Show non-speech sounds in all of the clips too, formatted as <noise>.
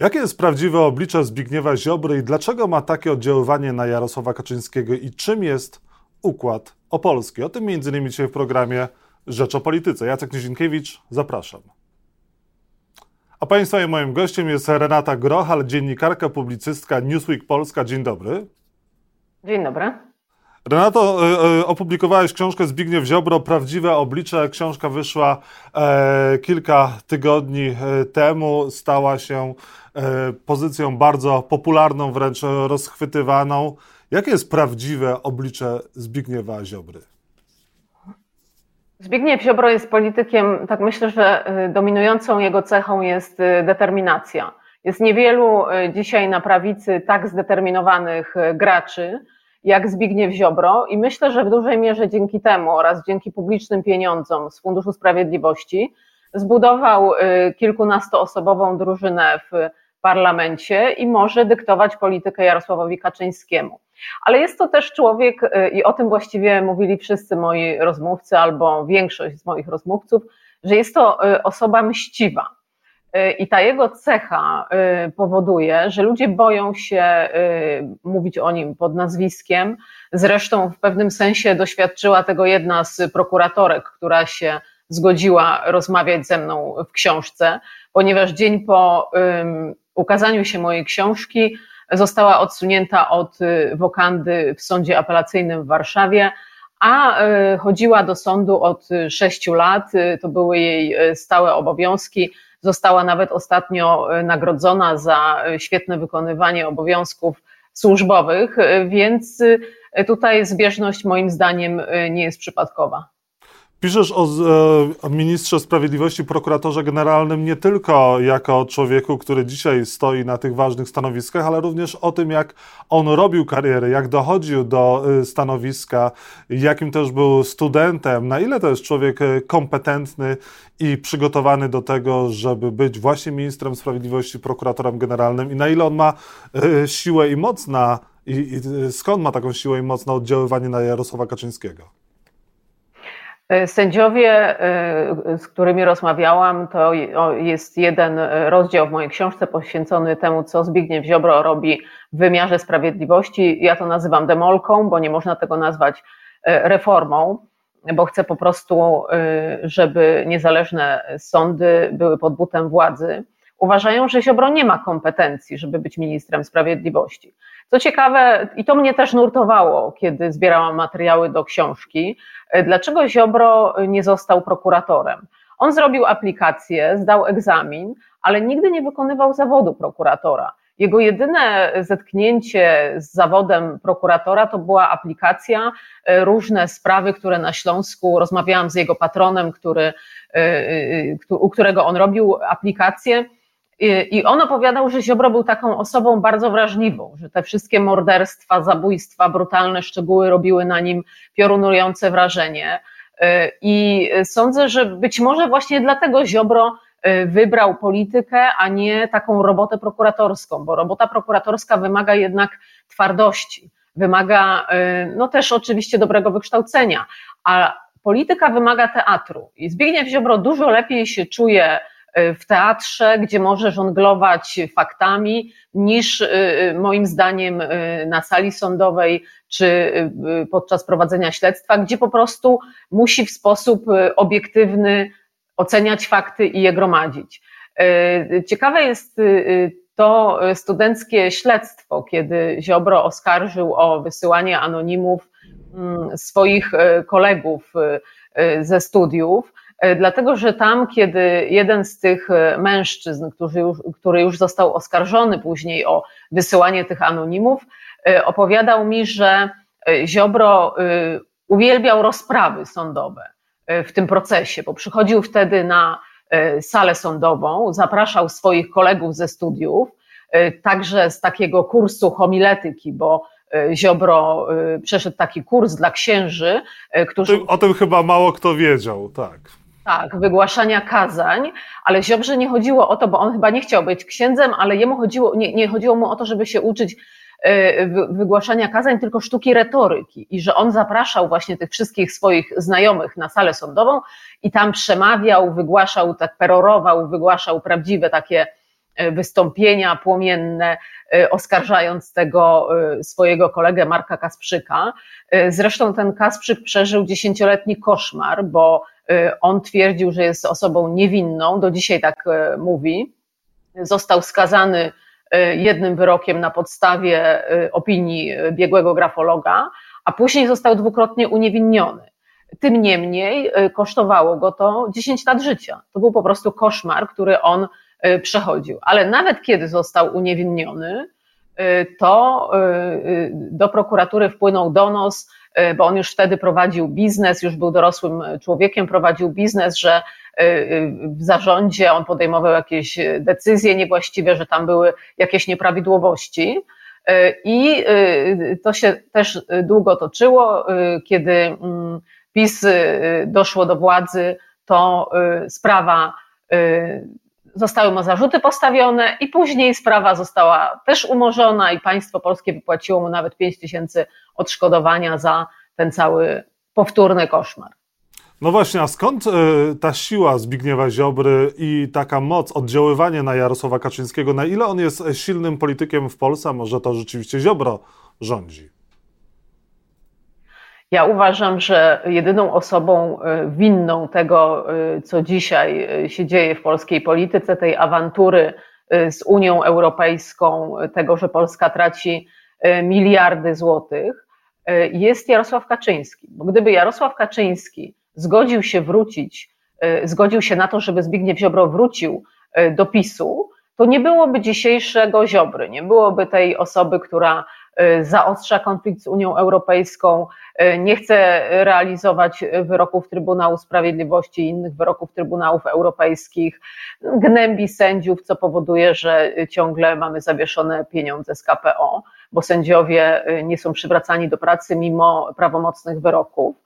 Jakie jest prawdziwe oblicze Zbigniewa Ziobry i dlaczego ma takie oddziaływanie na Jarosława Kaczyńskiego i czym jest układ opolski? O tym innymi dzisiaj w programie Rzecz o Polityce. Jacek Nizinkiewicz, zapraszam. A Państwa i moim gościem jest Renata Grochal, dziennikarka, publicystka Newsweek Polska. Dzień dobry. Dzień dobry. Renato, e, e, opublikowałeś książkę Zbigniew Ziobro, Prawdziwe oblicze. Książka wyszła e, kilka tygodni temu, stała się pozycją bardzo popularną, wręcz rozchwytywaną. Jakie jest prawdziwe oblicze Zbigniewa Ziobry? Zbigniew Ziobro jest politykiem, tak myślę, że dominującą jego cechą jest determinacja. Jest niewielu dzisiaj na prawicy tak zdeterminowanych graczy, jak Zbigniew Ziobro i myślę, że w dużej mierze dzięki temu oraz dzięki publicznym pieniądzom z Funduszu Sprawiedliwości zbudował y, kilkunastoosobową drużynę w parlamencie i może dyktować politykę Jarosławowi Kaczyńskiemu. Ale jest to też człowiek, y, i o tym właściwie mówili wszyscy moi rozmówcy albo większość z moich rozmówców, że jest to y, osoba mściwa i ta jego cecha y, powoduje, że ludzie boją się y, mówić o nim pod nazwiskiem. Zresztą w pewnym sensie doświadczyła tego jedna z prokuratorek, która się zgodziła rozmawiać ze mną w książce, ponieważ dzień po ukazaniu się mojej książki została odsunięta od y, wokandy w sądzie apelacyjnym w Warszawie, a chodziła do sądu od sześciu lat. To były jej stałe obowiązki Została nawet ostatnio e, nagrodzona za e, świetne wykonywanie obowiązków służbowych, e, więc tutaj zbieżność moim zdaniem nie jest przypadkowa. Piszesz o, o, ministrze sprawiedliwości, prokuratorze generalnym nie tylko jako człowieku, który dzisiaj stoi na tych ważnych stanowiskach, ale również o tym, jak on robił karierę, jak dochodził do y, stanowiska, jakim też był studentem, na ile to jest człowiek y, kompetentny i przygotowany do tego, żeby być właśnie ministrem sprawiedliwości, prokuratorem generalnym i na ile on ma y, siłę i moc na, i, i skąd ma taką siłę i moc na oddziaływanie na Jarosława Kaczyńskiego. E, sędziowie, e, z którymi rozmawiałam, to jest jeden rozdział w mojej książce poświęcony temu, co Zbigniew Ziobro robi w wymiarze sprawiedliwości. Ja to nazywam demolką, bo nie można tego nazwać e, reformą, bo chcę po prostu, żeby niezależne sądy były pod butem władzy. Uważają, że Ziobro nie ma kompetencji, żeby być ministrem sprawiedliwości. Co ciekawe, i to mnie też nurtowało, kiedy zbierałam materiały do książki, dlaczego Ziobro nie został prokuratorem. On zrobił aplikację, zdał egzamin, ale nigdy nie wykonywał zawodu prokuratora. Jego jedyne zetknięcie z zawodem prokuratora to była aplikacja, e, różne sprawy, które na Śląsku, rozmawiałam z jego patronem, który, e, e, u którego on robił aplikację i on opowiadał, że Ziobro był taką osobą bardzo wrażliwą, że te wszystkie morderstwa, zabójstwa, brutalne szczegóły robiły na nim piorunujące wrażenie. Y, I sądzę, że być może właśnie dlatego Ziobro y, wybrał politykę, a nie taką robotę prokuratorską, bo robota prokuratorska wymaga jednak twardości, wymaga y, no też oczywiście dobrego wykształcenia, a polityka wymaga teatru. I Zbigniew Ziobro dużo lepiej się czuje w teatrze, gdzie może żonglować faktami, niż y, y, moim zdaniem na sali sądowej czy podczas prowadzenia śledztwa, gdzie po prostu musi w sposób obiektywny oceniać fakty i je gromadzić. Ciekawe jest to studenckie śledztwo, kiedy Ziobro oskarżył o wysyłanie anonimów mm, swoich kolegów ze studiów. E, dlatego że tam, kiedy jeden z tych e, mężczyzn, który już, który już został oskarżony później o wysyłanie tych anonimów, e, opowiadał mi, że Ziobro uwielbiał rozprawy sądowe w tym procesie, bo przychodził wtedy na salę sądową, zapraszał swoich kolegów ze studiów, także z takiego kursu homiletyki, bo Ziobro przeszedł taki kurs dla księży, którzy. O tym, o tym chyba mało kto wiedział, tak. Tak, wygłaszania kazań, ale Ziobrze nie chodziło o to, bo on chyba nie chciał być księdzem, ale jemu chodziło, nie, nie chodziło mu o to, żeby się uczyć e, wygłaszania kazań, tylko sztuki retoryki i że on zapraszał właśnie tych wszystkich swoich znajomych na salę sądową i tam przemawiał, wygłaszał, tak perorował, wygłaszał prawdziwe takie wystąpienia płomienne, oskarżając tego swojego kolegę Marka Kasprzyka. Zresztą ten Kasprzyk przeżył dziesięcioletni koszmar, bo on twierdził, że jest osobą niewinną, do dzisiaj tak mówi. Został skazany jednym wyrokiem na podstawie opinii biegłego grafologa, a później został dwukrotnie uniewinniony. Tym niemniej kosztowało go to 10 lat życia. To był po prostu koszmar, który on przechodził. Ale nawet kiedy został uniewinniony, y, to do prokuratury wpłynął donos, bo on już wtedy prowadził biznes, już był dorosłym człowiekiem, prowadził biznes, że w zarządzie on podejmował jakieś decyzje niewłaściwe, że tam były jakieś nieprawidłowości. I to się też długo toczyło, kiedy mm, PiS y, doszło do władzy, to y, sprawa, y, zostały mu zarzuty postawione i później sprawa została też umorzona i państwo polskie wypłaciło mu nawet 5 tysięcy odszkodowania za ten cały powtórny koszmar. No właśnie, a skąd ta siła Zbigniewa Ziobry i taka moc, oddziaływanie na Jarosława Kaczyńskiego? Na ile on jest silnym politykiem w Polsce, a może to rzeczywiście Ziobro rządzi? Ja uważam, że jedyną osobą e, winną tego, e, co dzisiaj e, się dzieje w polskiej polityce, tej awantury z Unią Europejską, tego, że Polska traci miliardy złotych, jest Jarosław Kaczyński. Bo gdyby Jarosław Kaczyński zgodził się wrócić, zgodził się na to, żeby Zbigniew Ziobro wrócił do PiSu, to nie byłoby dzisiejszego Ziobry, nie byłoby tej osoby, która zaostrza konflikt z Unią Europejską, y, nie chce realizować wyroków Trybunału Sprawiedliwości i innych wyroków Trybunałów Europejskich, gnębi sędziów, co powoduje, że ciągle mamy zawieszone pieniądze z KPO, bo sędziowie y, nie są przywracani do pracy mimo prawomocnych wyroków.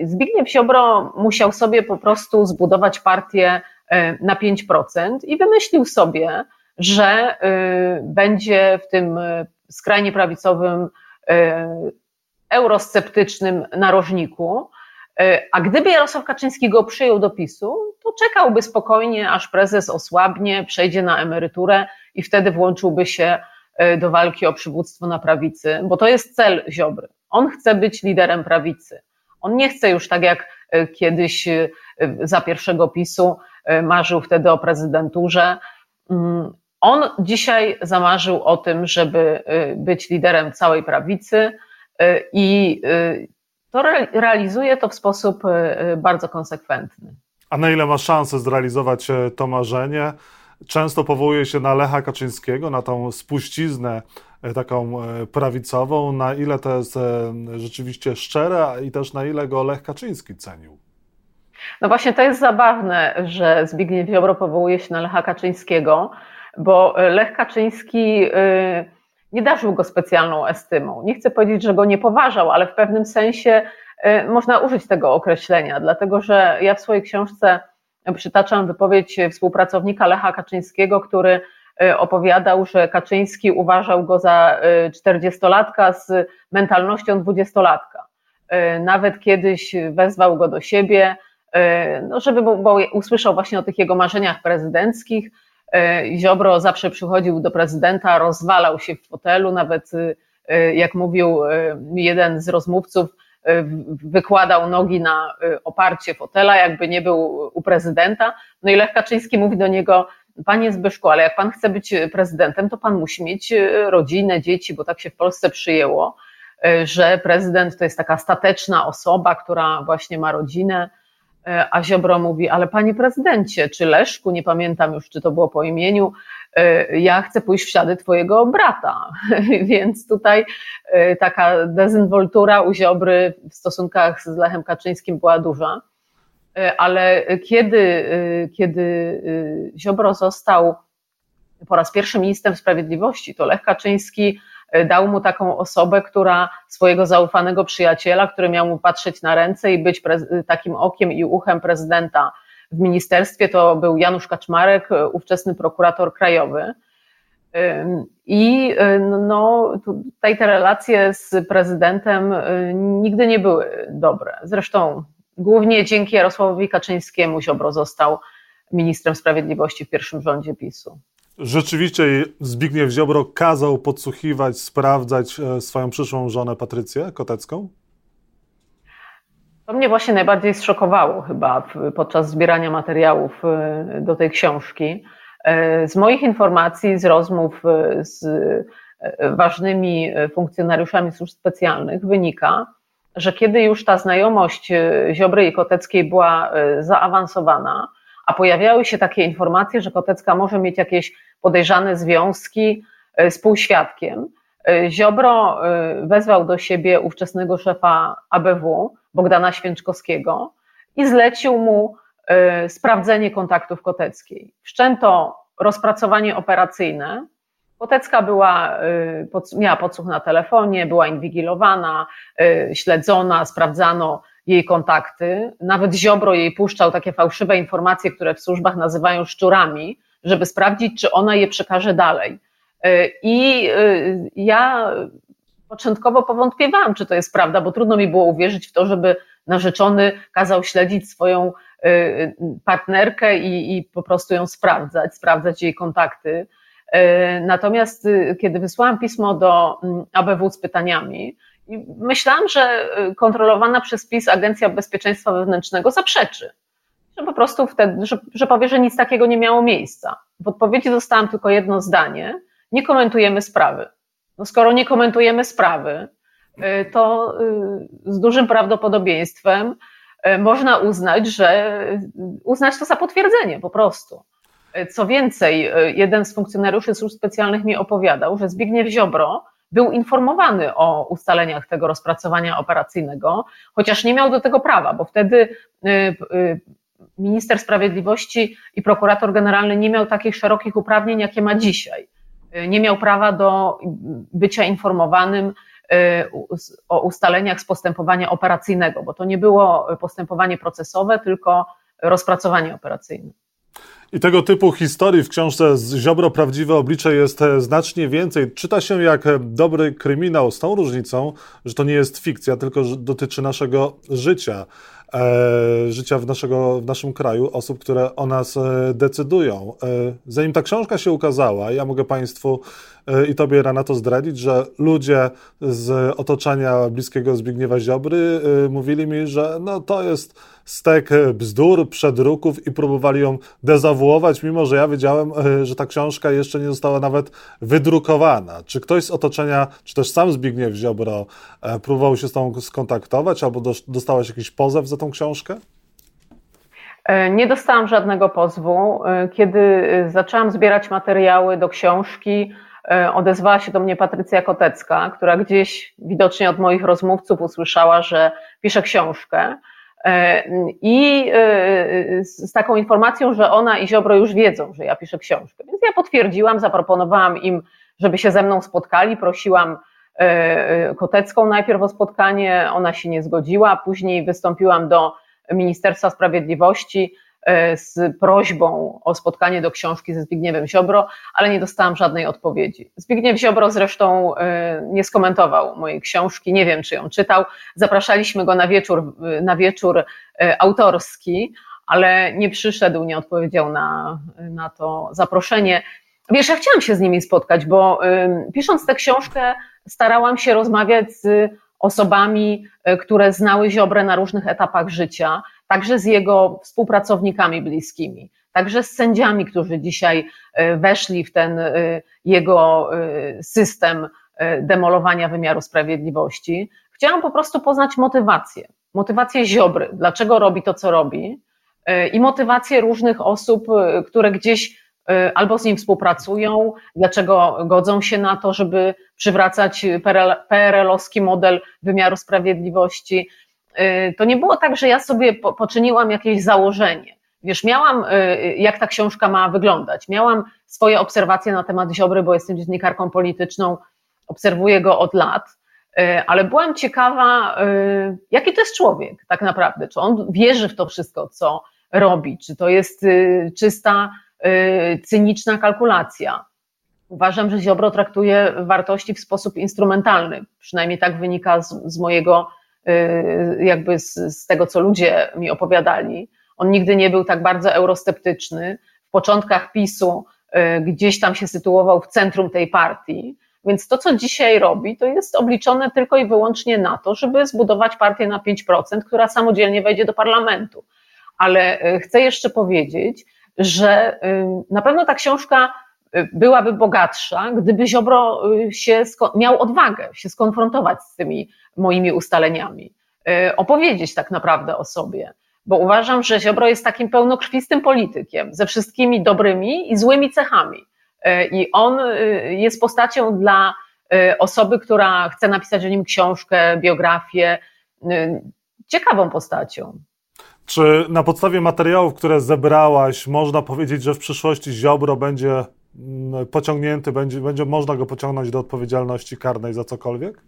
Zbigniew Ziobro musiał sobie po prostu zbudować partię na 5% i wymyślił sobie, że będzie w tym skrajnie prawicowym, e, eurosceptycznym narożniku. E, a gdyby Jarosław Kaczyński go przyjął do PiSu, to czekałby spokojnie, aż prezes osłabnie, przejdzie na emeryturę i wtedy włączyłby się e, do walki o przywództwo na prawicy, bo to jest cel Ziobry. On chce być liderem prawicy. On nie chce już tak jak kiedyś za pierwszego PiSu, marzył wtedy o prezydenturze. On dzisiaj zamarzył o tym, żeby y, być liderem całej prawicy y, i y, to realizuje to w sposób bardzo konsekwentny. A na ile ma szansę zrealizować e, to marzenie? Często powołuje się na Lecha Kaczyńskiego, na tą spuściznę e, taką e, prawicową. Na ile to jest rzeczywiście szczere i też na ile go Lech Kaczyński cenił? No właśnie to jest zabawne, że Zbigniew Ziobro powołuje się na Lecha Kaczyńskiego, bo Lech Kaczyński y, nie darzył go specjalną estymą. Nie chcę powiedzieć, że go nie poważał, ale w pewnym sensie y, można użyć tego określenia, dlatego że ja w swojej książce przytaczam wypowiedź współpracownika Lecha Kaczyńskiego, który opowiadał, że Kaczyński uważał go za czterdziestolatka z mentalnością dwudziestolatka. Nawet kiedyś wezwał go do siebie, no żeby bo usłyszał właśnie o tych jego marzeniach prezydenckich, E, Ziobro zawsze przychodził do prezydenta, rozwalał się w fotelu, nawet e, jak mówił e, jeden z rozmówców, wykładał nogi na oparcie fotela, jakby nie był u prezydenta. No i Lech Kaczyński mówi do niego, panie Zbyszku, ale jak pan chce być prezydentem, to pan musi mieć rodzinę, dzieci, bo tak się w Polsce przyjęło, że prezydent to jest taka stateczna osoba, która właśnie ma rodzinę, E, a Ziobro mówi, ale panie prezydencie, czy Leszku, nie pamiętam już, czy to było po imieniu, e, ja chcę pójść w ślady twojego brata. <laughs> Więc tutaj e, taka dezynwoltura u Ziobry w stosunkach z Lechem Kaczyńskim była duża. Ale kiedy, kiedy Ziobro został po raz pierwszy ministrem sprawiedliwości, to Lech Kaczyński dał mu taką osobę, która swojego zaufanego przyjaciela, który miał mu patrzeć na ręce i być takim okiem i uchem prezydenta w ministerstwie, to był Janusz Kaczmarek, ówczesny prokurator krajowy. I no, tutaj te relacje z prezydentem nigdy nie były dobre. Zresztą głównie dzięki Jarosławowi Kaczyńskiemu Ziobro został ministrem sprawiedliwości w pierwszym rządzie PiSu. Rzeczywiście Zbigniew Ziobro kazał podsłuchiwać, sprawdzać e, swoją przyszłą żonę Patrycję Kotecką? To mnie właśnie najbardziej zszokowało chyba podczas zbierania materiałów e, do tej książki. E, z moich informacji, z rozmów z ważnymi funkcjonariuszami służb specjalnych wynika, że kiedy już ta znajomość Ziobry i Koteckiej była zaawansowana, a pojawiały się takie informacje, że Kotecka może mieć jakieś podejrzane związki e, z półświadkiem. E, Ziobro e, wezwał do siebie ówczesnego szefa ABW, Bogdana Święczkowskiego, i zlecił mu sprawdzenie kontaktów Koteckiej. Wszczęto rozpracowanie operacyjne. Kotecka była, miała podsłuch na telefonie, była inwigilowana, śledzona, sprawdzano jej kontakty. Nawet Ziobro jej puszczał takie fałszywe informacje, które w służbach nazywają szczurami, żeby sprawdzić, czy ona je przekaże dalej. E, I e, ja początkowo powątpiewałam, czy to jest prawda, bo trudno mi było uwierzyć w to, żeby narzeczony kazał śledzić swoją e, partnerkę i, i po prostu ją sprawdzać, sprawdzać jej kontakty. Natomiast kiedy wysłałam pismo do mm, ABW z pytaniami, myślałam, że kontrolowana przez PiS Agencja Bezpieczeństwa Wewnętrznego zaprzeczy że po prostu wtedy, że, że powie, że nic takiego nie miało miejsca. W odpowiedzi dostałam tylko jedno zdanie: nie komentujemy sprawy. No skoro nie komentujemy sprawy, y, to y, z dużym prawdopodobieństwem y, można uznać, że uznać to za potwierdzenie po prostu. Co więcej, jeden z funkcjonariuszy służb specjalnych mi opowiadał, że Zbigniew Ziobro był informowany o ustaleniach tego rozpracowania operacyjnego, chociaż nie miał do tego prawa, bo wtedy minister sprawiedliwości i prokurator generalny nie miał takich szerokich uprawnień, jakie ma dzisiaj. Nie miał prawa do bycia informowanym y, o ustaleniach z postępowania operacyjnego, bo to nie było postępowanie procesowe, tylko rozpracowanie operacyjne. I tego typu historii w książce Ziobro Prawdziwe Oblicze jest e, znacznie więcej. Czyta się jak e, dobry kryminał, z tą różnicą, że to nie jest fikcja, tylko dotyczy naszego życia e, życia w, naszego, w naszym kraju, osób, które o nas e, decydują. E, zanim ta książka się ukazała, ja mogę Państwu i Tobie, Renato, zdradzić, że ludzie z otoczenia bliskiego Zbigniewa Ziobry e, mówili mi, że no, to jest stek bzdur, przedruków i próbowali ją dezawuować, mimo że ja wiedziałem, e, że ta książka jeszcze nie została nawet wydrukowana. Czy ktoś z otoczenia, czy też sam Zbigniew Ziobro e, próbował się z tą skontaktować, albo dostałaś jakiś pozew za tą książkę? E, nie dostałam żadnego pozwu. Kiedy zaczęłam zbierać materiały do książki, odezwała się do mnie Patrycja Kotecka, która gdzieś widocznie od moich rozmówców usłyszała, że piszę książkę. E, I e, z taką informacją, że ona i Ziobro już wiedzą, że ja piszę książkę. Więc ja potwierdziłam, zaproponowałam im, żeby się ze mną spotkali. Prosiłam e, Kotecką najpierw o spotkanie, ona się nie zgodziła. Później wystąpiłam do Ministerstwa Sprawiedliwości E, z prośbą o spotkanie do książki ze Zbigniewem Ziobro, ale nie dostałam żadnej odpowiedzi. Zbigniew Ziobro zresztą e, nie skomentował mojej książki, nie wiem czy ją czytał. Zapraszaliśmy go na wieczór, na wieczór e, autorski, ale nie przyszedł, nie odpowiedział na, na to zaproszenie. Wiesz, ja chciałam się z nimi spotkać, bo pisząc tę książkę starałam się rozmawiać z osobami, które znały Ziobrę na różnych etapach życia, także z jego współpracownikami bliskimi, także z sędziami, którzy dzisiaj e, weszli w ten e, jego e, system demolowania wymiaru sprawiedliwości. Chciałam po prostu poznać motywację, motywację Ziobry, dlaczego robi to, co robi i motywację różnych osób, które gdzieś albo z nim współpracują, dlaczego godzą się na to, żeby przywracać PRL-owski model wymiaru sprawiedliwości, to nie było tak, że ja sobie poczyniłam jakieś założenie. Wiesz, miałam, y, jak ta książka ma wyglądać. Miałam swoje obserwacje na temat Ziobry, bo jestem dziennikarką polityczną, obserwuję go od lat, y, ale byłam ciekawa, jaki to jest człowiek tak naprawdę. Czy on wierzy w to wszystko, co robi, czy to jest czysta, cyniczna kalkulacja. Uważam, że Ziobro traktuje wartości w sposób instrumentalny, przynajmniej tak wynika z, z mojego Y, jakby z, z tego, co ludzie mi opowiadali. On nigdy nie był tak bardzo eurosceptyczny. W początkach PiSu gdzieś tam się sytuował w centrum tej partii. Więc to, co dzisiaj robi, to jest obliczone tylko i wyłącznie na to, żeby zbudować partię na 5%, która samodzielnie wejdzie do parlamentu. Ale chcę jeszcze powiedzieć, że na pewno ta książka byłaby bogatsza, gdyby Ziobro się miał odwagę się skonfrontować z tymi moimi ustaleniami, opowiedzieć tak naprawdę o sobie. Bo uważam, że Ziobro jest takim pełnokrwistym politykiem, ze wszystkimi dobrymi i złymi cechami. I on jest postacią dla osoby, która chce napisać o nim książkę, biografię, ciekawą postacią. Czy na podstawie materiałów, które zebrałaś, można powiedzieć, że w przyszłości Ziobro będzie mm, pociągnięty, będzie, będzie można go pociągnąć do odpowiedzialności karnej za cokolwiek?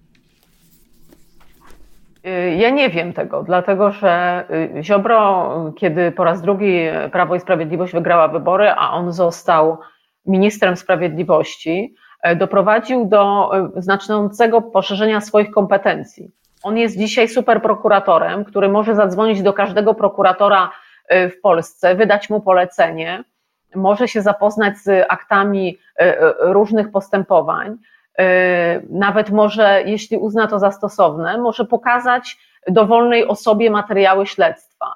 Y, ja nie wiem tego, dlatego że y, Ziobro, kiedy po raz drugi Prawo i Sprawiedliwość wygrała wybory, a on został ministrem sprawiedliwości, y, doprowadził do znaczącego poszerzenia swoich kompetencji. On jest dzisiaj superprokuratorem, który może zadzwonić do każdego prokuratora w Polsce, wydać mu polecenie, może się zapoznać z aktami różnych postępowań, nawet może, jeśli uzna to za stosowne, może pokazać dowolnej osobie materiały śledztwa,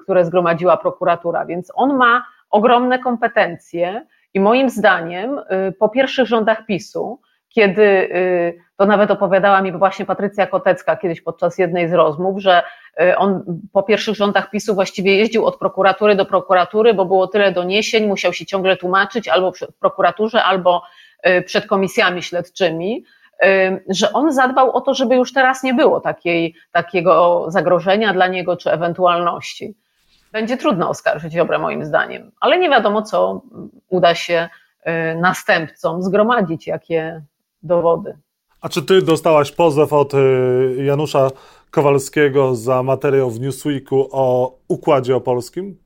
które zgromadziła prokuratura. Więc on ma ogromne kompetencje i moim zdaniem po pierwszych rządach PiSu kiedy y, to nawet opowiadała mi właśnie Patrycja Kotecka kiedyś podczas jednej z rozmów, że y, on po pierwszych rządach PiSu właściwie jeździł od prokuratury do prokuratury, bo było tyle doniesień, musiał się ciągle tłumaczyć albo w prokuraturze, albo y, przed komisjami śledczymi, że on zadbał o to, żeby już teraz nie było takiej, takiego zagrożenia dla niego czy ewentualności. Będzie trudno oskarżyć Ziobrę moim zdaniem, ale nie wiadomo, co uda się następcom zgromadzić, jakie dowody. A czy ty dostałaś pozew od y, Janusza Kowalskiego za materiał w Newsweeku o układzie opolskim?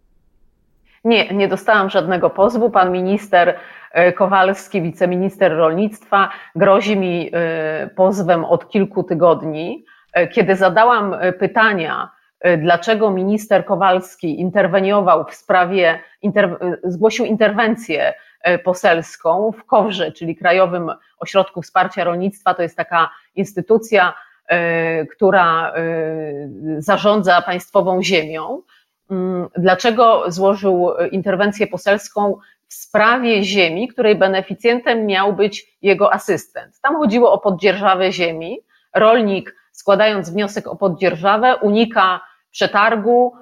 Nie, nie dostałam żadnego pozwu. Pan minister y, Kowalski, wiceminister rolnictwa, grozi mi y, pozwem od kilku tygodni. Kiedy zadałam pytania, dlaczego minister Kowalski interweniował w sprawie, inter, zgłosił interwencję E, poselską w KOWRze, czyli Krajowym Ośrodku Wsparcia Rolnictwa. To jest taka instytucja, e, która e, zarządza państwową ziemią. Mm, dlaczego złożył interwencję poselską w sprawie ziemi, której beneficjentem miał być jego asystent? Tam chodziło o poddzierżawę ziemi. Rolnik, składając wniosek o poddzierżawę, unika przetargu,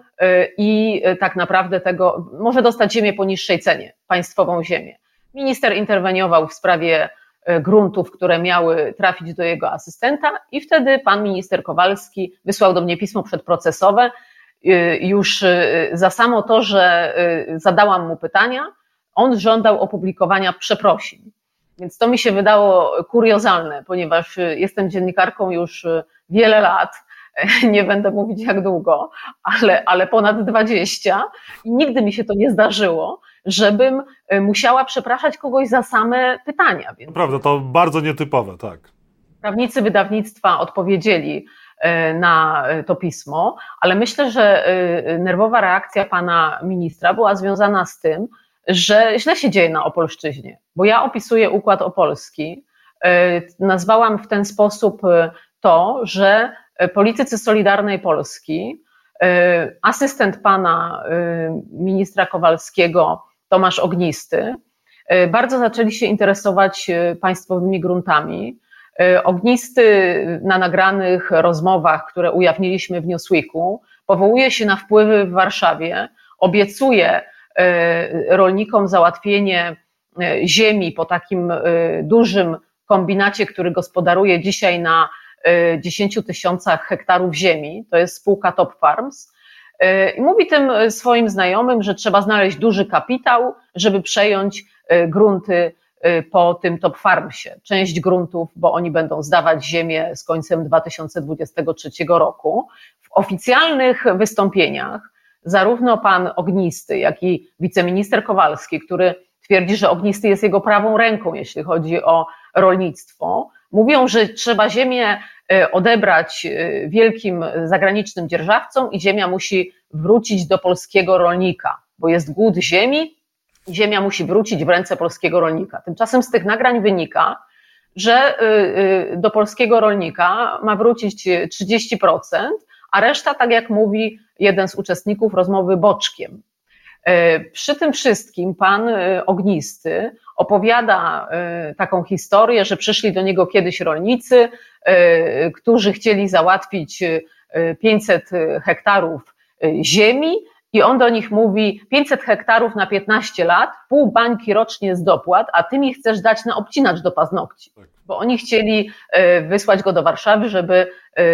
i tak naprawdę tego może dostać ziemię po niższej cenie, państwową ziemię. Minister interweniował w sprawie e, gruntów, które miały trafić do jego asystenta, i wtedy pan minister Kowalski wysłał do mnie pismo przedprocesowe. Już za samo to, że zadałam mu pytania, on żądał opublikowania przeprosin. Więc to mi się wydało kuriozalne, ponieważ jestem dziennikarką już wiele lat <laughs> nie będę mówić jak długo, ale, ale ponad 20 i nigdy mi się to nie zdarzyło, żebym e, musiała przepraszać kogoś za same pytania. Więc... Prawda, to bardzo nietypowe, tak. Prawnicy wydawnictwa odpowiedzieli na to pismo, ale myślę, że nerwowa reakcja pana ministra była związana z tym, że źle się dzieje na Opolszczyźnie, bo ja opisuję układ opolski. Nazwałam w ten sposób to, że E, politycy Solidarnej Polski, asystent pana ministra Kowalskiego, Tomasz Ognisty, bardzo zaczęli się interesować państwowymi gruntami. Ognisty na nagranych rozmowach, które ujawniliśmy w Newsweeku, powołuje się na wpływy w Warszawie, obiecuje rolnikom załatwienie ziemi po takim dużym kombinacie, który gospodaruje dzisiaj na 10 tysiącach hektarów ziemi, to jest spółka Top Farms. I mówi tym swoim znajomym, że trzeba znaleźć duży kapitał, żeby przejąć grunty po tym Top Farmsie. Część gruntów, bo oni będą zdawać ziemię z końcem 2023 roku. W oficjalnych wystąpieniach zarówno pan Ognisty, jak i wiceminister Kowalski, który twierdzi, że Ognisty jest jego prawą ręką, jeśli chodzi o rolnictwo, Mówią, że trzeba ziemię e, odebrać e, wielkim zagranicznym dzierżawcom i ziemia musi wrócić do polskiego rolnika, bo jest głód ziemi, ziemia musi wrócić w ręce polskiego rolnika. Tymczasem z tych nagrań wynika, że y, y, do polskiego rolnika ma wrócić 30%, a reszta, tak jak mówi jeden z uczestników rozmowy, boczkiem. Y, przy tym wszystkim pan Ognisty opowiada taką historię, że przyszli do niego kiedyś rolnicy, którzy chcieli załatwić 500 hektarów ziemi i on do nich mówi 500 hektarów na 15 lat, pół bańki rocznie z dopłat, a ty mi chcesz dać na obcinacz do paznokci. Tak. Bo oni chcieli e, wysłać go do Warszawy, żeby e,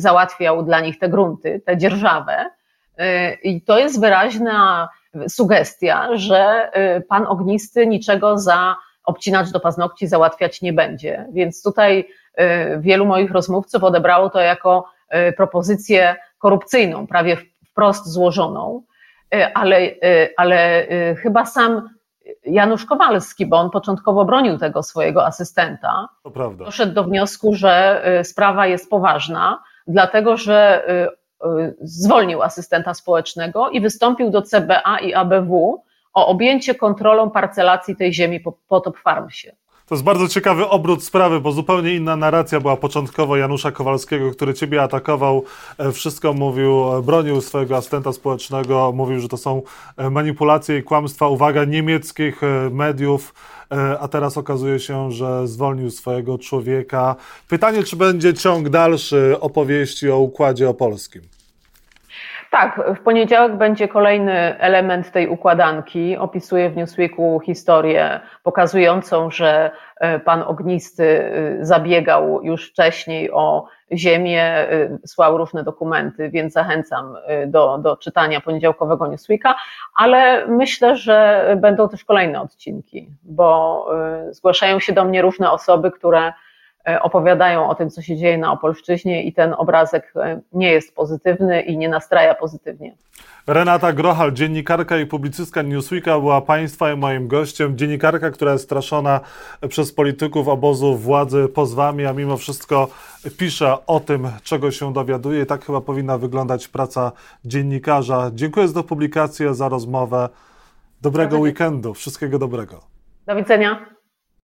załatwiał dla nich te grunty, tę dzierżawę. E, I to jest wyraźna sugestia, że pan ognisty niczego za obcinacz do paznokci załatwiać nie będzie. Więc tutaj wielu moich rozmówców odebrało to jako propozycję korupcyjną, prawie wprost złożoną, ale, ale chyba sam Janusz Kowalski, bo on początkowo bronił tego swojego asystenta, doszedł do wniosku, że sprawa jest poważna, dlatego że zwolnił asystenta społecznego i wystąpił do CBA i ABW o objęcie kontrolą parcelacji tej ziemi po, po Top Farmsie. To jest bardzo ciekawy obrót sprawy, bo zupełnie inna narracja była początkowo Janusza Kowalskiego, który ciebie atakował, e, wszystko mówił, e, bronił swojego asystenta społecznego, mówił, że to są e, manipulacje i kłamstwa, uwaga, niemieckich mediów, a teraz okazuje się, że zwolnił swojego człowieka. Pytanie, czy będzie ciąg dalszy opowieści o układzie opolskim? Tak, w poniedziałek będzie kolejny element tej układanki. Opisuję w Newsweeku historię pokazującą, że e, pan Ognisty e, zabiegał już wcześniej o ziemię, e, słał różne dokumenty, więc zachęcam do, do czytania poniedziałkowego Newsweeka, ale myślę, że będą też kolejne odcinki, bo zgłaszają się do mnie różne osoby, które opowiadają o tym, co się dzieje na Opolszczyźnie i ten obrazek e, nie jest pozytywny i nie nastraja pozytywnie. Renata Grochal, dziennikarka i publicystka Newsweeka była Państwa i moim gościem. Dziennikarka, która jest straszona przez polityków obozu władzy pozwami, a mimo wszystko pisze o tym, czego się dowiaduje. Tak chyba powinna wyglądać praca dziennikarza. Dziękuję za publikację, za rozmowę. Dobrego weekendu, wszystkiego dobrego. Do widzenia.